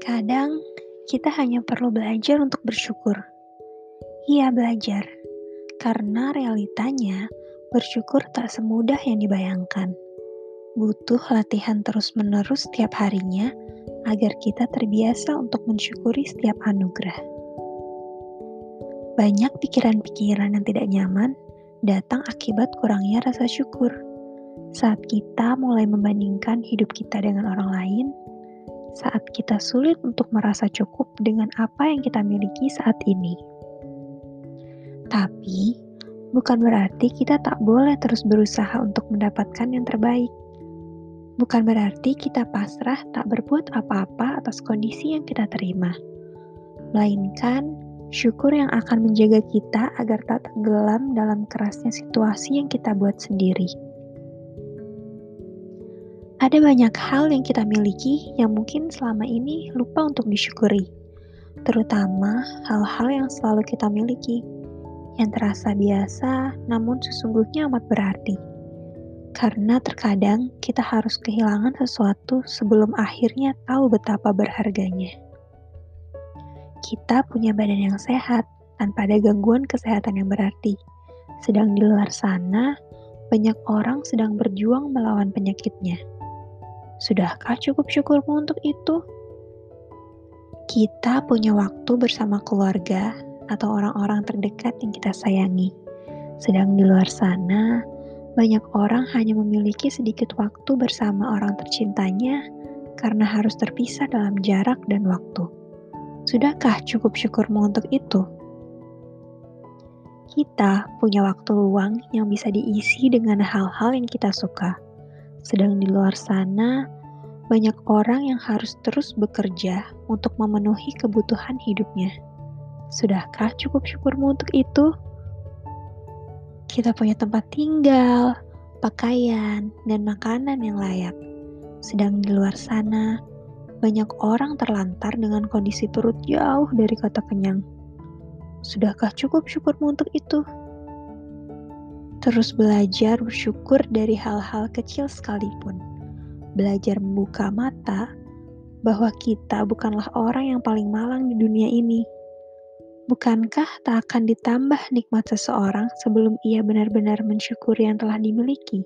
Terkadang kita hanya perlu belajar untuk bersyukur. Iya, belajar. Karena realitanya, bersyukur tak semudah yang dibayangkan. Butuh latihan terus-menerus setiap harinya agar kita terbiasa untuk mensyukuri setiap anugerah. Banyak pikiran-pikiran yang tidak nyaman datang akibat kurangnya rasa syukur. Saat kita mulai membandingkan hidup kita dengan orang lain, saat kita sulit untuk merasa cukup dengan apa yang kita miliki saat ini. Tapi, bukan berarti kita tak boleh terus berusaha untuk mendapatkan yang terbaik. Bukan berarti kita pasrah tak berbuat apa-apa atas kondisi yang kita terima. Melainkan, syukur yang akan menjaga kita agar tak tenggelam dalam kerasnya situasi yang kita buat sendiri. Ada banyak hal yang kita miliki yang mungkin selama ini lupa untuk disyukuri, terutama hal-hal yang selalu kita miliki, yang terasa biasa namun sesungguhnya amat berarti. Karena terkadang kita harus kehilangan sesuatu sebelum akhirnya tahu betapa berharganya. Kita punya badan yang sehat tanpa ada gangguan kesehatan yang berarti. Sedang di luar sana, banyak orang sedang berjuang melawan penyakitnya. Sudahkah cukup syukurmu untuk itu? Kita punya waktu bersama keluarga atau orang-orang terdekat yang kita sayangi. Sedang di luar sana, banyak orang hanya memiliki sedikit waktu bersama orang tercintanya karena harus terpisah dalam jarak dan waktu. Sudahkah cukup syukurmu untuk itu? Kita punya waktu luang yang bisa diisi dengan hal-hal yang kita suka sedang di luar sana, banyak orang yang harus terus bekerja untuk memenuhi kebutuhan hidupnya. Sudahkah cukup syukurmu untuk itu? Kita punya tempat tinggal, pakaian, dan makanan yang layak. Sedang di luar sana, banyak orang terlantar dengan kondisi perut jauh dari kata kenyang. Sudahkah cukup syukurmu untuk itu? Terus belajar bersyukur dari hal-hal kecil sekalipun. Belajar membuka mata bahwa kita bukanlah orang yang paling malang di dunia ini. Bukankah tak akan ditambah nikmat seseorang sebelum ia benar-benar mensyukuri yang telah dimiliki?